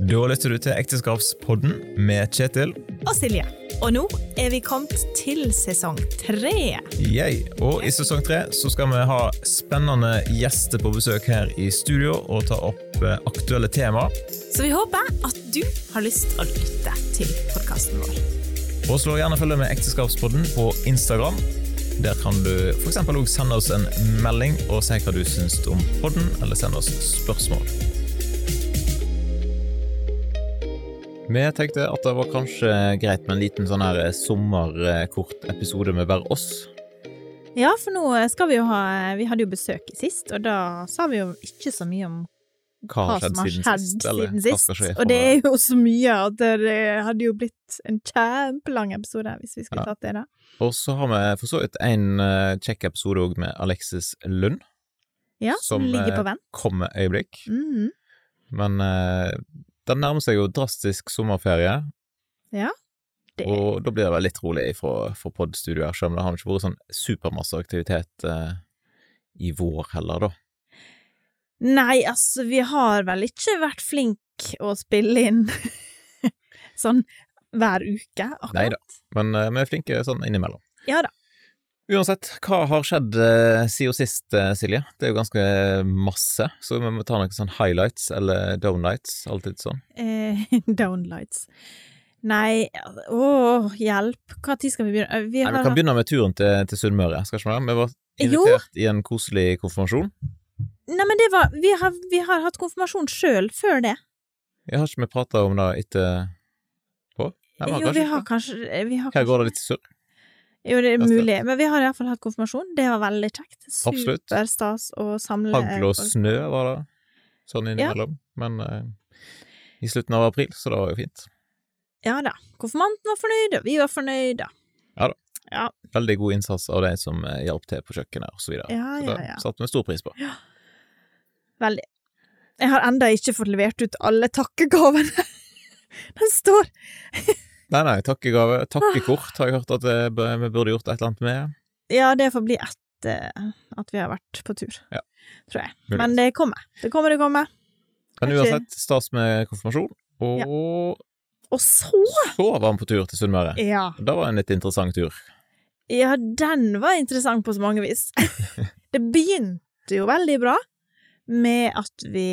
Da lytter du til Ekteskapspodden med Kjetil. og Silje. Og nå er vi kommet til sesong tre. Yay. Og i sesong tre så skal vi ha spennende gjester på besøk her i studio og ta opp eh, aktuelle temaer. Så vi håper at du har lyst til å lytte til podkasten vår. Og slå gjerne følge med Ekteskapspodden på Instagram. Der kan du f.eks. òg sende oss en melding og si hva du syns om podden, eller sende oss spørsmål. Vi tenkte at det var kanskje greit med en liten sånn her sommerkort episode med bare oss. Ja, for nå skal vi jo ha Vi hadde jo besøk sist, og da sa vi jo ikke så mye om Hva hva som har siden skjedd siden hva sist. Og det er jo så mye at det hadde jo blitt en kjempelang episode hvis vi skulle Ja. tatt det, da. Og så har vi for så vidt en kjekk episode òg med Alexis Lund. Ja, som, Som, ligger eh, på vent. Kommer øyeblikk. Mhm. Men uh, det nærmer seg jo drastisk sommerferie, Det og da blir det vel litt rolig fra, fra podstudio her, selv om det har ikke vært sånn supermasse aktivitet eh, i vår heller, da. Nei, altså, vi har vel ikke vært flinke å spille inn sånn hver uke, akkurat. Neida. Men eh, vi er flinke sånn innimellom. Ja da. Uansett, hva har skjedd uh, siden sist, eh, Silje? Det er jo ganske masse, så vi må ta noen sånn highlights eller downlights, alltid sånn. Eh, downlights. Nei, åh, hjelp. Hva tid skal vi begynne? Eh, Vi Nei, vi kan begynne med turen til, til Sunnmøre, skal ikke vi det? Vi var Jo. i en koselig konfirmasjon. Nei, men det var Vi har, vi har hatt konfirmasjon sjøl før det. Jeg har ikke vi prata om det etterpå? Nei, vi har jo, kanskje vi har kanskje vi har Her går det litt surr. Jo, det er mulig. Men vi har iallfall hatt konfirmasjon. Det var veldig kjekt. Superstas å samle Hagl og snø var det, sånn innimellom. Men eh, i slutten av april, så det var jo fint. Ja da. Konfirmanten var fornøyd, og vi var fornøyde. Ja da. Ja, Veldig god innsats av de som eh, hjalp til på kjøkkenet, og så videre. Ja, så ja, det ja. satte vi stor pris på. Ja. veldig. Jeg har enda ikke fått levert ut alle takkegavene. Den står Nei, nei, takkegave. Takkekort har jeg hørt at vi burde gjort et eller annet med. Ja, det får bli etter at vi har vært på tur, Ja. tror jeg. Men det kommer. Det kommer, det kommer. Men uansett, stas med konfirmasjon. Og Og så så var vi på tur til Sunnmøre. Ja. Det var en litt interessant tur. Ja, den var interessant på så mange vis. det begynte jo veldig bra med at vi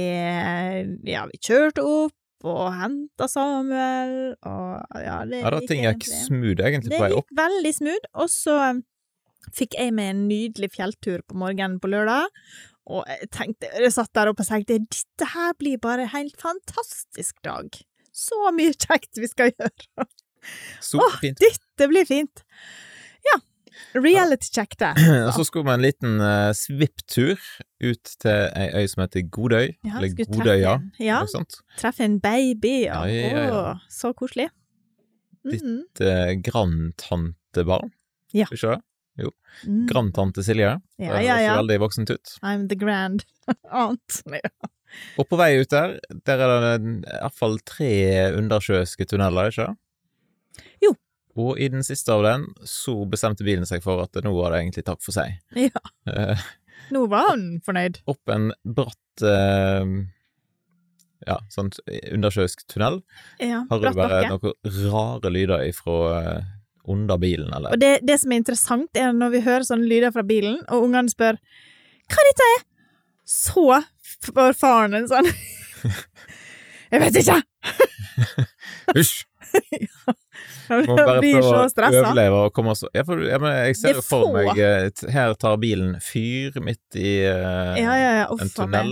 Ja, vi kjørte opp og henta Samuel, og ja, det Ja, da ting gikk smooth egentlig Det på vei opp. gikk veldig smooth, og så um, fikk jeg med en nydelig fjelltur på morgenen på lørdag. Og jeg tenkte, jeg satt der oppe og tenkte dette her blir bare en helt fantastisk dag. Så mye kjekt vi skal gjøre. Så Åh, fint. Dette blir fint. Reality check der. Og så skulle vi en liten uh, svipptur ut til ei øy som heter Godøy. Ja, eller Godøya, Ja, treffe en baby. Ja. Ja, ja, ja. Åh, så koselig. Ditt- Mhm. Et uh, grandtantebarn. Ja. Ikke det? Mm. Grandtante Silje. Ja, ja, ja, høres veldig voksent ut. I'm the grand aunt. Ja. Og på vei ut der, der er det i hvert fall tre undersjøiske tunneler, ikke sant? Jo. Og i den siste av den så bestemte bilen seg for at nå var det egentlig takk for seg. Ja. Eh, Nå var han fornøyd. opp en bratt eh, ja, sånn undersjøisk tunnel. Ja, Har du bare noen rare lyder ifra eh, under bilen, eller? Og det, det som er interessant, er når vi hører sånne lyder fra bilen, og ungene spør hva dette er, så får faren en sånn Jeg vet ikke! Hysj! Han Vi blir så stressa. overleve og komme oss ja, for, ja, men Jeg ser jo for meg eh, Her tar bilen fyr midt i uh, Ja, ja, ja. en tunnel.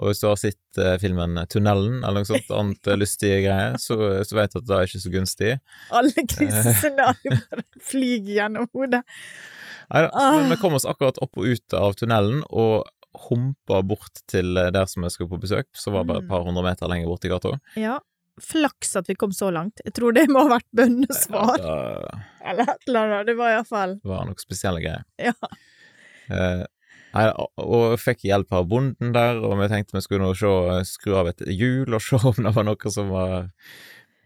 Og hvis du har sett uh, filmen Tunnelen, eller noe sånt annet lystige greier, så, så vet du at det er ikke så gunstig. Alle krisescenarioer bare flyr gjennom hodet. Nei da, Ah. men vi kom oss akkurat opp og ut av tunnelen, og humpa bort til der som vi skulle på besøk, som var bare et Mm. par hundre meter lenger borti gata. Ja. Flaks at vi kom så langt. Jeg tror det må ha vært bønnesvar. Ja, Eller et eller annet. Det var iallfall Det var noen spesielle greier. Ja. Uh, nei, og og fikk hjelp av bonden der, og vi tenkte vi skulle nå se, skru av et hjul og se om det var noe som var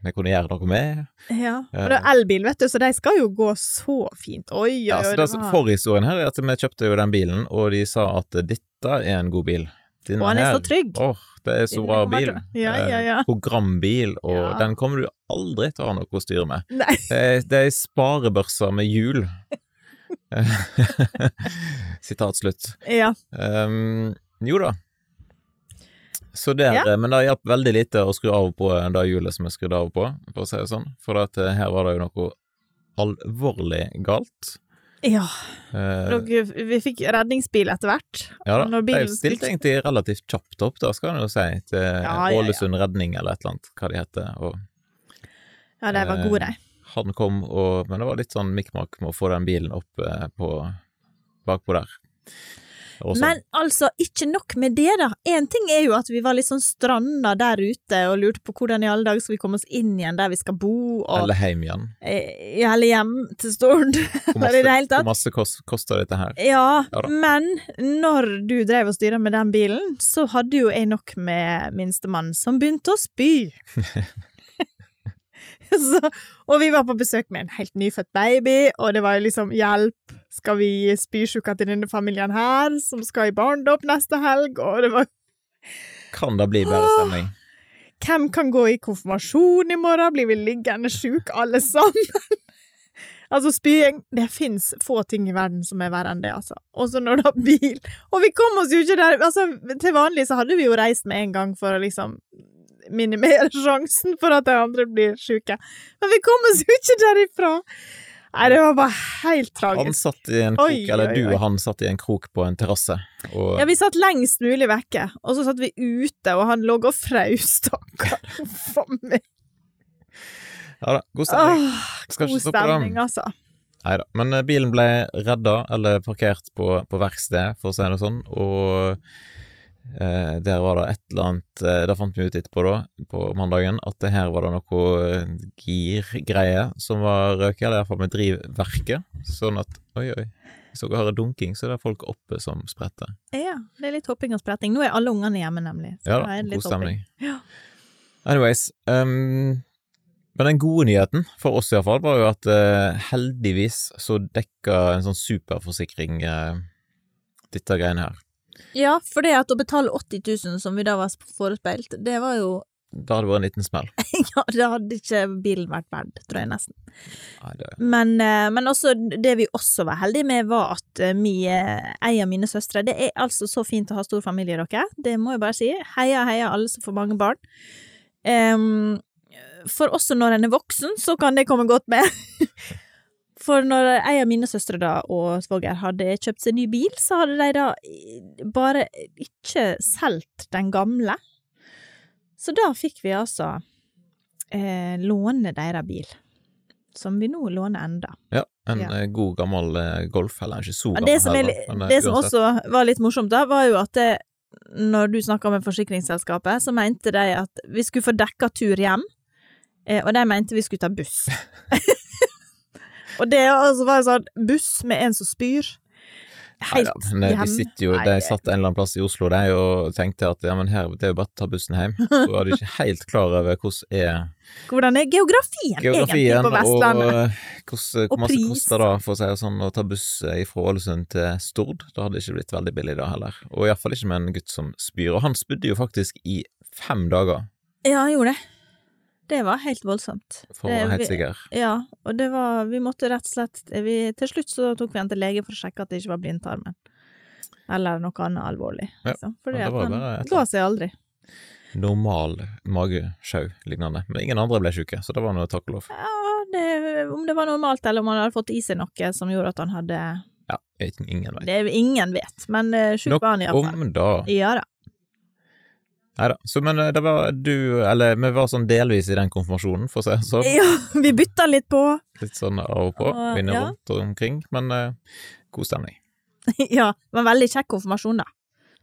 vi kunne gjøre noe med. Ja. Og det er elbil, vet du, så de skal jo gå så fint. Oi, oi, Ja, så det, det var- Forhistorien her er at vi kjøpte jo den bilen, og de sa at dette er en god bil. Og han er så trygg. Åh, det er så rar bra bil. Ja, ja, ja. Eh, Programbil, og Ja. den kommer du aldri til å ha noe å styre med. Nei. Det er, det er sparebørser med hjul. Sitat slutt. Ja. Um, jo da. Så der, Ja. Men det hjalp veldig lite å skru av på det hjulet som jeg skrudde av på, for å si det sånn. For at eh, her var det jo noe alvorlig galt. Ja. Eh, Dere, vi fikk redningsbil etter hvert. ja da, når de stilte egentlig relativt kjapt opp, da, skal en jo si, til Ja, ja, ja. Redning eller et eller annet, hva de heter. Og Ja, de var Eh, gode, de. han kom, og, men det var litt sånn mikk-makk med å få den bilen opp eh, på bakpå der. Og sånn. Men altså, ikke nok med det, da. Én ting er jo at vi var litt sånn stranda der ute og lurte på hvordan i alle dager skal vi komme oss inn igjen der vi skal bo, og Eller hjem igjen. eh, Eller hjem til Stord. Hvor masse, hvor masse kost, koster dette her? Ja, Ja men når du drev og styra med den bilen, så hadde jo jeg nok med minstemann som begynte å spy. så, og vi var på besøk med en helt nyfødt baby, og det var liksom hjelp, skal vi gi spysjuka til denne familien her, som skal i barndom neste helg, og det var Kan det bli bedre stemning? Hvem kan gå i konfirmasjon i morgen? Blir vi liggende sjuke alle sammen? altså, spying Det fins få ting i verden som er verre enn det, altså. Også når du har bil. Og vi kom oss jo ikke der Altså, til vanlig så hadde vi jo reist med en gang for å liksom minimere sjansen for at de andre blir sjuke. Men vi kom oss jo ikke derifra! Nei, det var bare helt tragisk. Han satt i en krok, Oi, eller du og han satt i en krok på en terrasse, og Ja, vi satt lengst mulig vekke, og så satt vi ute, og han lå og fraus, stakkar. Huff a meg. ja da, god stemning. Åh, Skal god stemning, altså. Nei da. Men eh, bilen ble redda, eller parkert på, på verksted, for å si det sånn, og eh, der var det et eller annet eh, Det fant vi ut etterpå, da, på mandagen, at det her var det noe eh, girgreier som var røket, eller iallfall med drivverket, sånn at Oi, oi. Hvis dere hører dunking, så er det folk oppe som spretter. Ja, det er litt hopping og spretting. Nå er alle ungene hjemme, nemlig. Ja da god stemning. Ja. Anyways, Um, men den gode nyheten, for oss iallfall, var jo at eh, heldigvis så dekka en sånn superforsikring eh, dette greiene her. Ja, for det at å betale 80 000, som vi da var forespeilt, det var jo Da hadde det vært en liten smell. Ja, det hadde ikke bilen vært verdt, tror jeg nesten. Nei, det, Men, eh, men også det vi også var heldige med, var at eh, mi, eh, ei av mine søstre Det er altså så fint å ha stor familie, dere. Det må jeg bare si. Heia, heia alle som får mange barn. Um, for også når en er voksen, så kan det komme godt med. For når ei av mine søstre da, og svoger hadde kjøpt seg ny bil, så hadde de da eh, bare ikke solgt den gamle. Så da fikk vi altså eh, låne deres bil. Som vi nå låner enda. ja, en Ja. eh, god gammel eh, Golf, eller ikke så gammel det som, er, heller, men, eh, det som også var litt morsomt, da, var jo at det, når du snakka med forsikringsselskapet, så mente de at vi skulle få dekka tur hjem, eh, og de mente vi skulle ta buss. og det altså, var sånn buss med en som spyr. Helt men eh, de sitter jo, Nei, de satt en eller annen plass i Oslo de, og tenkte at ja, men her, det er jo bare å ta bussen hjem. Så var de ikke helt klar over hvordan er Hvordan er geografien, geografien, egentlig på Vestlandet? og eh, hvordan, hvor masse koster det, for å si det sånn, å ta buss eh, fra Ålesund til Stord. Det hadde ikke blitt veldig billig da heller. Og iallfall ikke med en gutt som spyr. Og han spydde jo faktisk i fem dager, Ja, han gjorde det. Det var helt voldsomt. for å helt sikker. Ja, og det var Vi måtte rett og slett vi, Til slutt så tok vi han til lege for å sjekke at det ikke var blindtarmen. Eller noe annet alvorlig. Ja, Liksom. Fordi det at han ga seg aldri. Normal magesjau lignende. Men ingen andre ble syke, så det var noe takk og lov. Ja, det, om det var normalt, eller om han hadde fått i seg noe som gjorde at han hadde Ja, ingen vet. Det ingen vet, men uh, sjuk Nok var han iallfall. om da. Ja da. Nei da. Så, men eh, det var du, eller vi var sånn delvis i den konfirmasjonen, for å si det sånn. Ja, vi bytta litt på. Litt sånn av og på, vinne ja. rundt og omkring, men uh, god stemning. ja, det var en veldig kjekk konfirmasjon, da.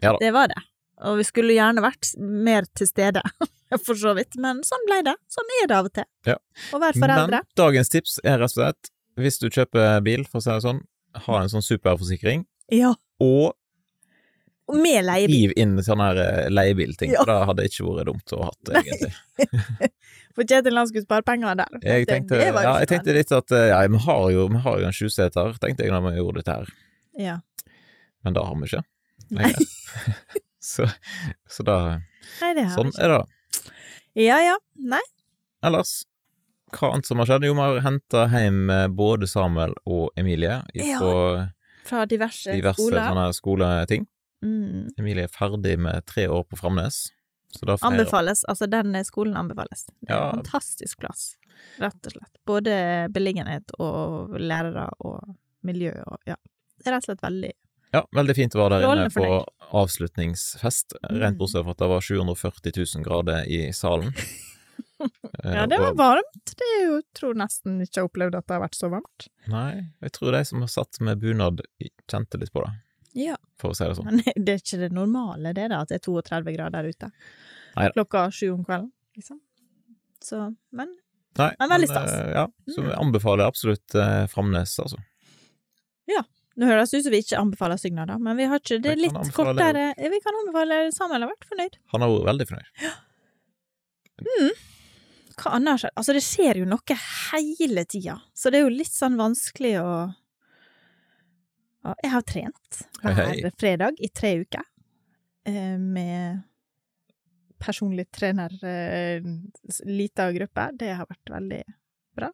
Ja da. Det var det. Og vi skulle gjerne vært mer til stede, for så vidt, men sånn ble det. Sånn er det av og til. Ja. Å være foreldre. Men dagens tips er rett og slett, hvis du kjøper bil, for å si det sånn, ha en sånn superforsikring, Ja. og Og med leiebil. hiv inn sånne her eh, leiebilting, Ja. for det hadde ikke vært dumt å ha hatt, egentlig. For Kjetil han skulle spare penger der. Jeg tenkte, det det ja, jeg tenkte litt at, eh, ja, vi har jo, vi har jo en sjuseter, tenkte jeg da vi gjorde dette her, Ja. men det har vi ikke. Så, så da Nei, det har Sånn vi ikke. er det. Ja ja. Nei. Ellers, hva annet som har skjedd? Jo, vi har henta hjem eh, både Samuel og Emilie Ja. fra Fra diverse, diverse skoler. skoleting. Mm. Emilie er ferdig med tre år på Framnes. Anbefales. Altså, den skolen anbefales. Det er Ja. en fantastisk plass, rett og slett. Både beliggenhet og lærere og miljø og ja. Det er rett og slett veldig Ja, veldig fint å være der inne på avslutningsfest, rent Mm. bortsett fra at det var 740 000 grader i salen. Eh, Ja, det var varmt. Det er jo tror nesten ikke jeg har opplevd at det har vært så varmt. Nei, jeg tror de som har satt med bunad, kjente litt på det, Ja. for å si det sånn. Men det er ikke det normale, det da, at det er 32 grader ute. Neida. Klokka sju om kvelden, liksom. Så, men Nei, Men veldig stas. eh, Ja, så vi anbefaler absolutt eh, Framnes, altså. Nå høres det ut som vi ikke anbefaler Signa, da, men vi har ikke Det litt kortere Vi kan anbefale Samuel har vært fornøyd. Han har vært veldig fornøyd. Ja. Hva annet har skjedd? Altså, det skjer jo noe hele tida, så det er jo litt sånn vanskelig å Ja, Jeg har trent hver fredag i tre uker eh, med personlig trener, eh, lita gruppe. Det har vært veldig bra.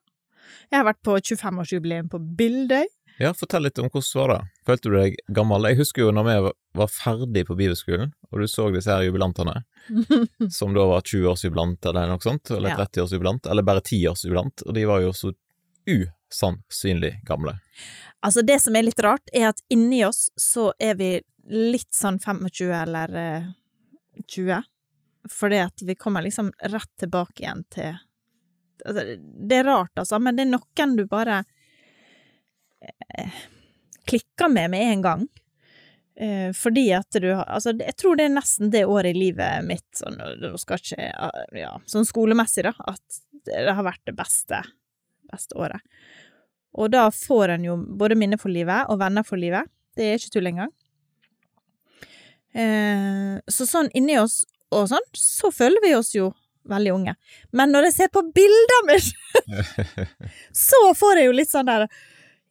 Jeg har vært på 25-årsjubileum på Bildøy. Ja, fortell litt om hvordan var det. Følte du deg gammel? Jeg husker jo når vi var- var ferdig på bibelskolen, og du så disse her jubilantene, som da var 20-årsjubilant eller noe sånt, eller 30-årsjubilant, eller bare 10-årsjubilant, og de var jo så usannsynlig gamle. Altså, det som er litt rart, er at inni oss så er vi litt sånn 25 eller eh, 20. Fordi at vi kommer liksom rett tilbake igjen til altså, Det er rart, altså, men det er noen du bare eh, klikker med med en gang. Eh, fordi at du har Altså, jeg tror det er nesten det året i livet mitt, sånn, ikke Ja, sånn skolemessig, da, at det har vært det beste, beste året. Og da får en jo både minner for livet og venner for livet. Det er ikke tull engang. Eh, så sånn inni oss og sånn, så føler vi oss jo veldig unge. Men når jeg ser på bilder med så får jeg jo litt sånn der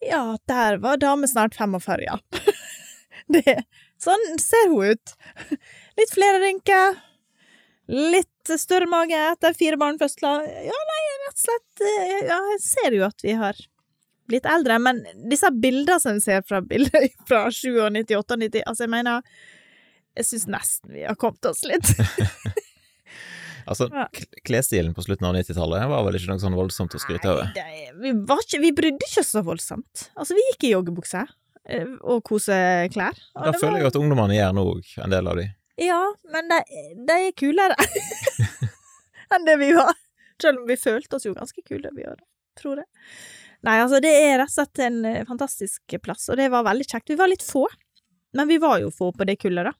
Ja, der var dame snart 45, ja. Det, sånn ser hun ut. Litt flere rynker. Litt større mage etter fire barn først. Ja, nei, rett og slett eh, Ja, jeg ser jo at vi har blitt eldre, men disse bildene som en ser fra bilder fra 97, 98, altså jeg mener Jeg syns nesten vi har kommet oss litt. Altså, klesstilen på slutten av 90-tallet var vel ikke noe sånn voldsomt å skryte over. Nei, vi, var ikke, vi brydde ikke oss så voldsomt. Altså, vi gikk i joggebukse eh, og koseklær. og Da føler var- jeg at ungdommene gjør nå òg, en del av de. Ja, men de, de er kulere enn det vi var. Selv om vi følte oss jo ganske kule, vi òg, tror jeg. Nei, altså, det er rett og slett en eh, fantastisk plass, og det var veldig kjekt. Vi var litt få, men vi var jo få på det kullet, da.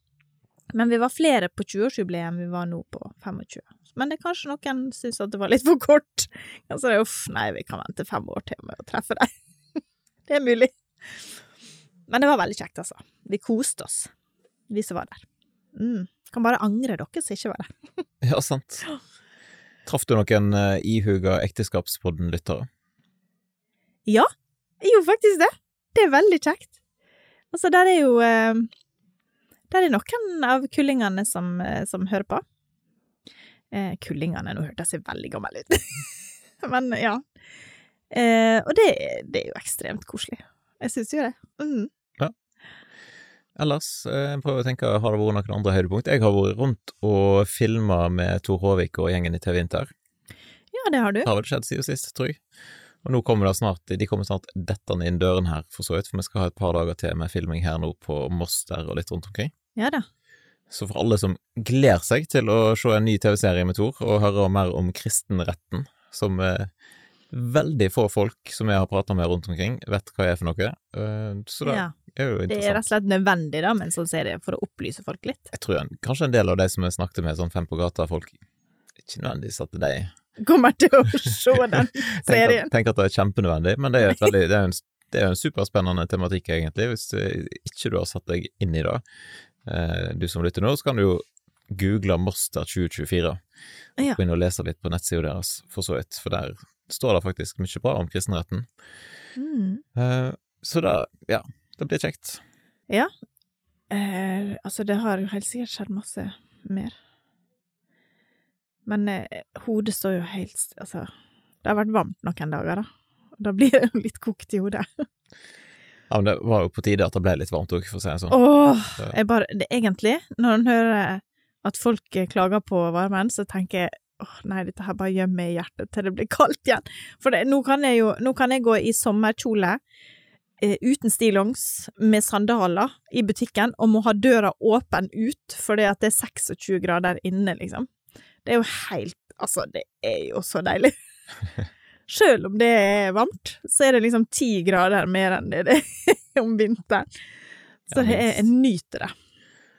Men vi var flere på 20-årsjubileet enn vi var nå på 25. Men det er kanskje noen syns at det var litt for kort. Altså, det er uff, nei, vi kan vente fem år til med å treffe deg. det er mulig. Men det var veldig kjekt, altså. Vi koste oss, vi som var der. Mm. Kan bare angre dere som ikke var der. Ja, sant. Traff du noen uh, ihuga Ekteskapspodden-lyttere? Ja, jeg gjorde faktisk det. Det er veldig kjekt. Altså, der er jo eh, Der er noen av kullingene som, eh, som hører på. Eh, kullingene, nå hørtes jeg veldig gammel ut. Men ja. Eh, og det, det er jo ekstremt koselig. Jeg syns jo det. Mm. Ellers, eh, prøver å tenke, har det vært noen andre høydepunkt? Jeg har vært rundt og filma med Tor Håvik og gjengen i TV Inter. Ja, det har du. Det har vel skjedd siden sist, tror jeg. Og nå kommer det snart, de kommer snart dettende inn døren her, for så vidt, for vi skal ha et par dager til med filming her nå på Moss der og litt rundt omkring. Ja da. Så for alle som gleder seg til å se en ny TV-serie med Tor, og høre mer om kristenretten, som eh, veldig få folk som jeg har prata med rundt omkring, vet hva er for noe, eh, så det Ja. er jo Det er rett og slett nødvendig da, med en sånn serie for å opplyse folk litt. Jeg tror en, kanskje en del av de som jeg snakket med, sånn fem på gata-folk, ikke nødvendigvis at de Kommer til å se den serien. tenk, at det er kjempenødvendig, men det er, veldig, det er, en, det er en superspennende tematikk, egentlig, hvis eh, ikke du har satt deg inn i det. Eh, Du som lytter nå, så kan du jo google Moster 2024, og ja. begynne å lese litt på nettsida deres, for så vidt, for der står det faktisk mye bra om kristenretten. Mm. Eh, Så da, ja, det blir kjekt. Ja. Eh, altså, det har jo helt sikkert skjedd masse mer. Men eh, hodet står jo helt Altså, det har vært varmt noen dager, da. Da blir det jo litt kokt i hodet. Ja, men det var jo på tide at det ble litt varmt òg, for å si det sånn. Åh, jeg bare det, Egentlig, når en hører at folk eh, klager på varmen, så tenker jeg åh, nei, dette her bare gjemmer meg i hjertet til det blir kaldt igjen. For det, nå kan jeg jo Nå kan jeg gå i sommerkjole eh, uten stillongs, med sandaler i butikken, og må ha døra åpen ut fordi at det er 26 grader inne, liksom. Det er jo helt Altså, det er jo så deilig. Sjøl om det er varmt, så er det liksom ti grader mer enn det det er om vinteren. Så det er, jeg nyter det,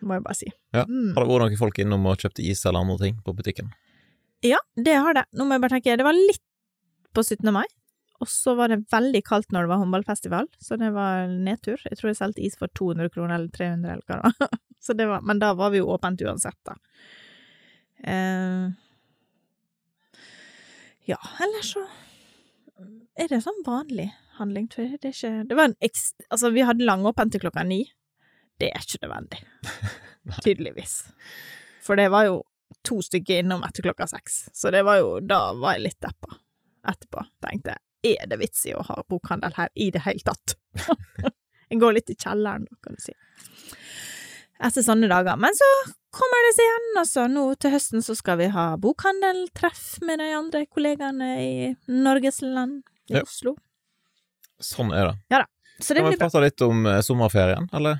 må jeg bare si. Ja. Mm. Har det vært noen folk innom og kjøpt is eller andre ting på butikken? Ja, det har det. Nå må jeg bare tenke, det var litt på 17. mai, og så var det veldig kaldt når det var håndballfestival, så det var nedtur. Jeg tror jeg solgte is for 200 kroner eller 300 eller hva det var, men da var vi jo åpent uansett, da. Eh, ja, ellers så er det sånn vanlig handling, tror jeg. Det er ikke Det var en ekst... Altså, vi hadde langåpent til klokka ni. Det er ikke nødvendig. Tydeligvis. For det var jo to stykker innom etter klokka seks, så det var jo Da var jeg litt deppa etterpå. Tenkte er det vits i å ha bokhandel her i det hele tatt? jeg går litt i kjelleren, kan du si. Etter sånne dager. Men så kommer det seg igjen, altså. Nå til høsten så skal vi ha bokhandeltreff med de andre kollegaene i Norgesland, i Ja. Oslo. Sånn er det. Så det Kan vi bra. prate litt om eh, sommerferien, eller?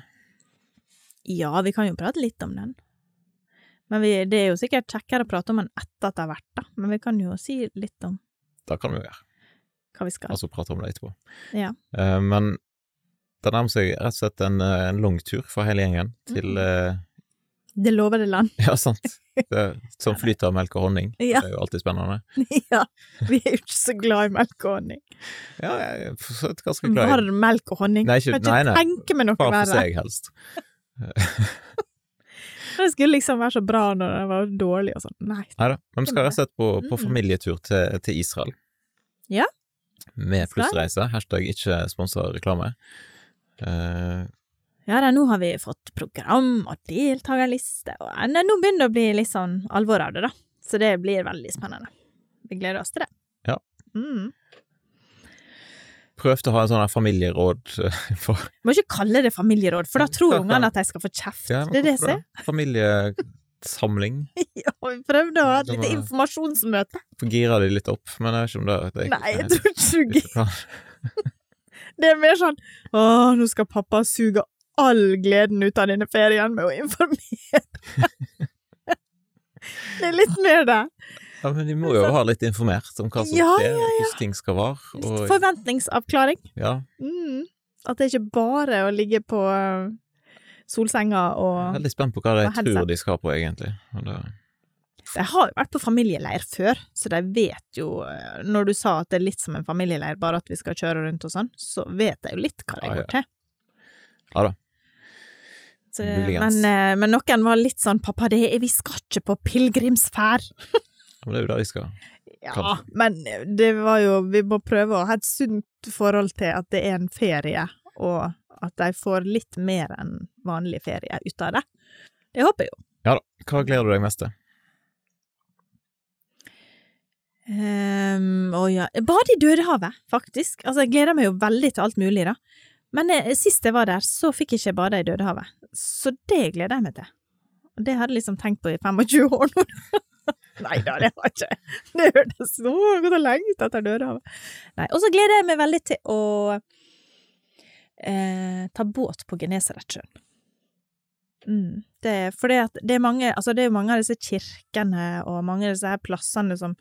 Ja, vi kan jo prate litt om den. Men vi, det er jo sikkert kjekkere å prate om den etter at det har vært, da. Men vi kan jo si litt om Det kan vi jo gjøre. hva vi skal. Altså prate om det etterpå. Ja. Uh, men det nærmer seg rett og slett en, eh, en lang tur for hele gjengen til mm. eh, Det lover det land. Ja, sant. Som flyter av melk og honning. Ja. Det er jo alltid spennende. ja. Vi er jo ikke så glad i melk og honning. Ja, jeg er for så vidt ganske glad i Varm melk og honning. Nei, ikke- kan ikke nei, nei. tenke meg noe Bare for seg, helst. Det skulle liksom være så bra når det var dårlig og sånn. Nei. Nei da. Men vi skal rett og slett på, på familietur til, til Israel. Ja. Med plussreise. Hashtag ikke sponsa reklame. Eh, Ja da, nå har vi fått program og deltakerliste, og nei, nå begynner det å bli litt sånn alvor av det, da. Så det blir veldig spennende. Vi gleder oss til det. Ja. Mm. prøvde å ha en sånn familieråd eh, for Må ikke kalle det familieråd, for da tror ungene at de skal få kjeft. ja, det er det jeg som er. Familiesamling. Ja, vi prøvde å ha et lite informasjonsmøte. For gira de litt opp, men jeg vet ikke om det, det Nei, jeg tror ikke du gir. Det er mer sånn Å, nå skal pappa suge all gleden ut av denne ferien med å informere. det er litt mer det. Ja, men de må jo ha litt informert om hva som Ja, skjer, hvordan ting skal være. Og, forventningsavklaring. ja, Mm. At det ikke bare er å ligge på solsenga og jeg er veldig spent på hva de tror de skal på, egentlig. Det, De har jo vært på familieleir før, så de vet jo øh, Når du sa at det er litt som en familieleir, bare at vi skal kjøre rundt og sånn, så vet jeg jo litt hva de Ja, ja. går til. Ja da. Så, men, øh, men noen var litt sånn 'pappa, det er, vi skal ikke på pilegrimsferd'. Men det er jo det de skal. Ja, men det var jo Vi må prøve å ha et sunt forhold til at det er en ferie, og at de får litt mer enn vanlig ferie ut av det. Det håper jeg jo. Ja da. Hva gleder du deg mest til? Um, å ja. Bade i Dødehavet, faktisk. Altså, jeg gleder meg jo veldig til alt mulig, da. Men eh, sist jeg var der, så fikk jeg ikke bade i Dødehavet. Så det gleder jeg meg til. Og det hadde jeg liksom tenkt på i 25 år nå. Nei da, det jeg ikke. Det hørtes så godt og lengte etter Dødehavet. Nei, og så gleder jeg meg veldig til å eh, ta båt på Genesaretsjøen. Mm. Det, er- fordi at det er mange, altså det er mange av disse kirkene og mange av disse her plassene som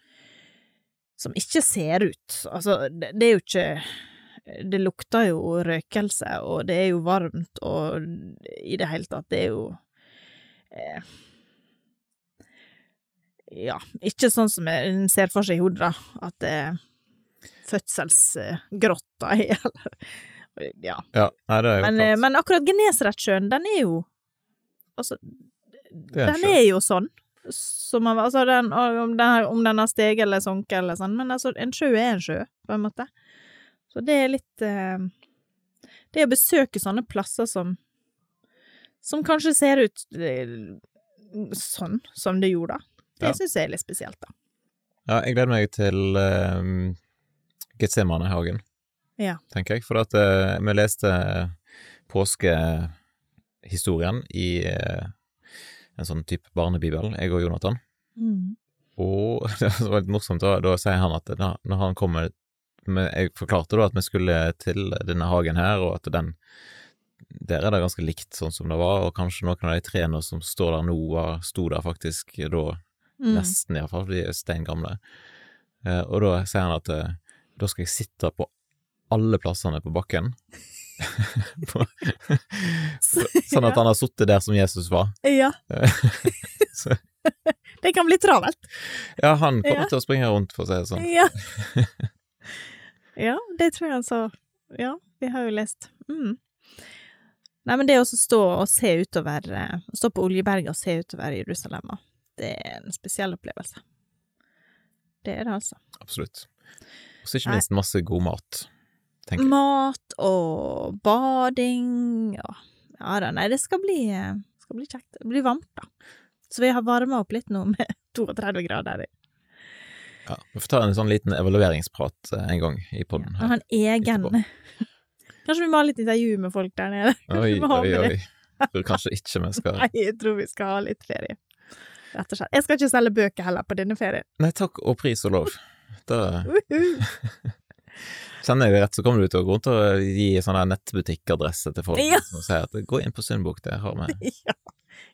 som ikke ser ut. Altså, det, det er jo ikke Det lukter jo røkelse, og det er jo varmt, og i det hele tatt, det er jo eh, Ja, ikke sånn som en ser for seg i hodet, da, at det er fødselsgrotta i, eller Ja. Ja, nei, det er jo Men, eh, klart. men akkurat Genesaretsjøen, den er jo Altså, er den er jo sånn. Som altså den, om, den, har- om den har steget eller sunket eller sånn, men altså, en sjø er en sjø, på en måte. Så det er litt eh, Det å besøke sånne plasser som som kanskje ser ut eh, sånn som det gjorde, da. Det Ja. syns jeg er litt spesielt, da. Ja, jeg gleder meg til Getsemane Getsemanehagen, Ja. tenker jeg. For at eh, vi leste påskehistorien i eh, en sånn type barnebibel, jeg og Jonathan. Mm. Og det var litt morsomt, da, da sier han at da, når han kommer med, Jeg forklarte da at vi skulle til denne hagen her, og at den Der er det ganske likt sånn som det var, og kanskje noen av de trærne som står der nå, sto der faktisk da Mm. Nesten, iallfall, for de er steingamle. Eh, og da sier han at eh, da skal jeg sitte på alle plassene på bakken. på, Så- sånn at han har sittet der som Jesus var. Ja. Det kan bli travelt. ja, han kommer Ja. til å springe rundt, for å si det sånn. Ja. Ja, det tror jeg han sa. Ja, vi har jo lest. Mm. Nei, men det å stå og se utover eh, Stå på Oljeberget og se utover Jerusalem, det er en spesiell opplevelse. Det er det, altså. Absolutt. Og så ikke minst masse god mat, tenker jeg. Mat og bading og Ja da, nei, det skal bli, eh, skal bli kjekt. Det blir varmt, da. Så vi har varma opp litt nå med 32 grader. Ja, vi får ta en sånn liten evalueringsprat eh, en gang i podden Ja, her. egen etterpå. Kanskje vi må ha litt intervju med folk der nede? Oi, oi, oi, Jeg. Tror kanskje ikke vi skal Nei, jeg tror vi skal ha litt ferie. Rett og slett. Jeg skal ikke selge bøker heller på denne ferien. Nei, takk og pris og lov. Da kjenner jeg det rett, så kommer du til å gå rundt og gi sånn nettbutikkadresse til folk Ja. som sier at gå inn på Sundbok, det har vi. Ja.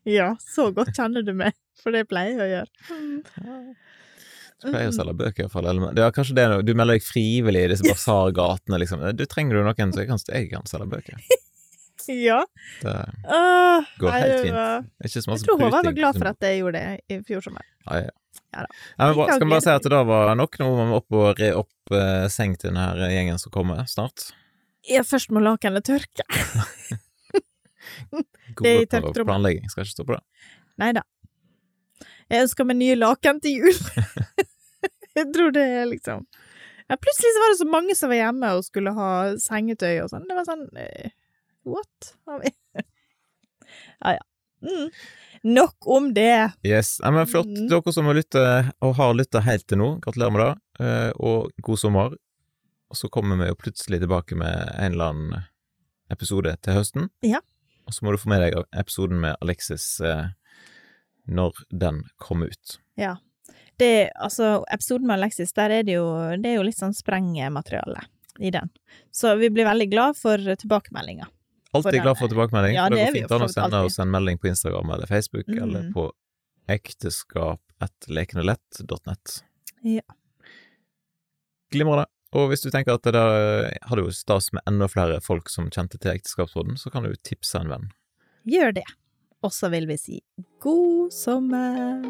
ja, så godt kjenner du meg, for det pleier jeg å gjøre. Du pleier å selge bøker, iallfall. Eller det er kanskje det du melder deg frivillig i disse basargatene, liksom. Du trenger du noen, så jeg kan, jeg kan selge bøker. Ja. Det Går helt fint. Det ikke så Jeg tror Håvard var glad for at jeg gjorde det i fjor sommer. Ja, ja. Ja men bra. Skal vi bare si at det da var nok? Nå må vi opp og re opp eh, seng til denne gjengen som kommer snart. Jeg først må lakenet tørke. Det er i på planlegging, skal ikke stå på det. Nei da. Jeg ønsker meg nye laken til jul. jeg tror det er liksom ja, Plutselig så var det så mange som var hjemme og skulle ha sengetøy og sånn. Det var sånn uh, What? Har vi Ja ja. Mm. Nok om det. Yes, Ja, men Flott. Mm. Dere som har lyttet, og har lytta helt til nå, gratulerer med det, eh, og god sommer. Og så kommer vi jo plutselig tilbake med en eller annen episode til høsten. Ja. Og så må du få med deg episoden med Alexis eh, når den kommer ut. Ja. Det, altså, episoden med Alexis, der er det jo, det er jo litt sånn sprengmateriale i den. Så vi blir veldig glad for tilbakemeldinger. Alltid glad for tilbakemelding. Ja, for det det går fint an å sende oss en melding på Instagram eller Facebook, Mm. eller på ekteskap.lekenelett.nett. Ja. Glimrende. Og hvis du tenker at det der hadde jo stas med enda flere folk som kjente til Ekteskapsråden, så kan du tipse en venn. Gjør det. Og så vil vi si god sommer.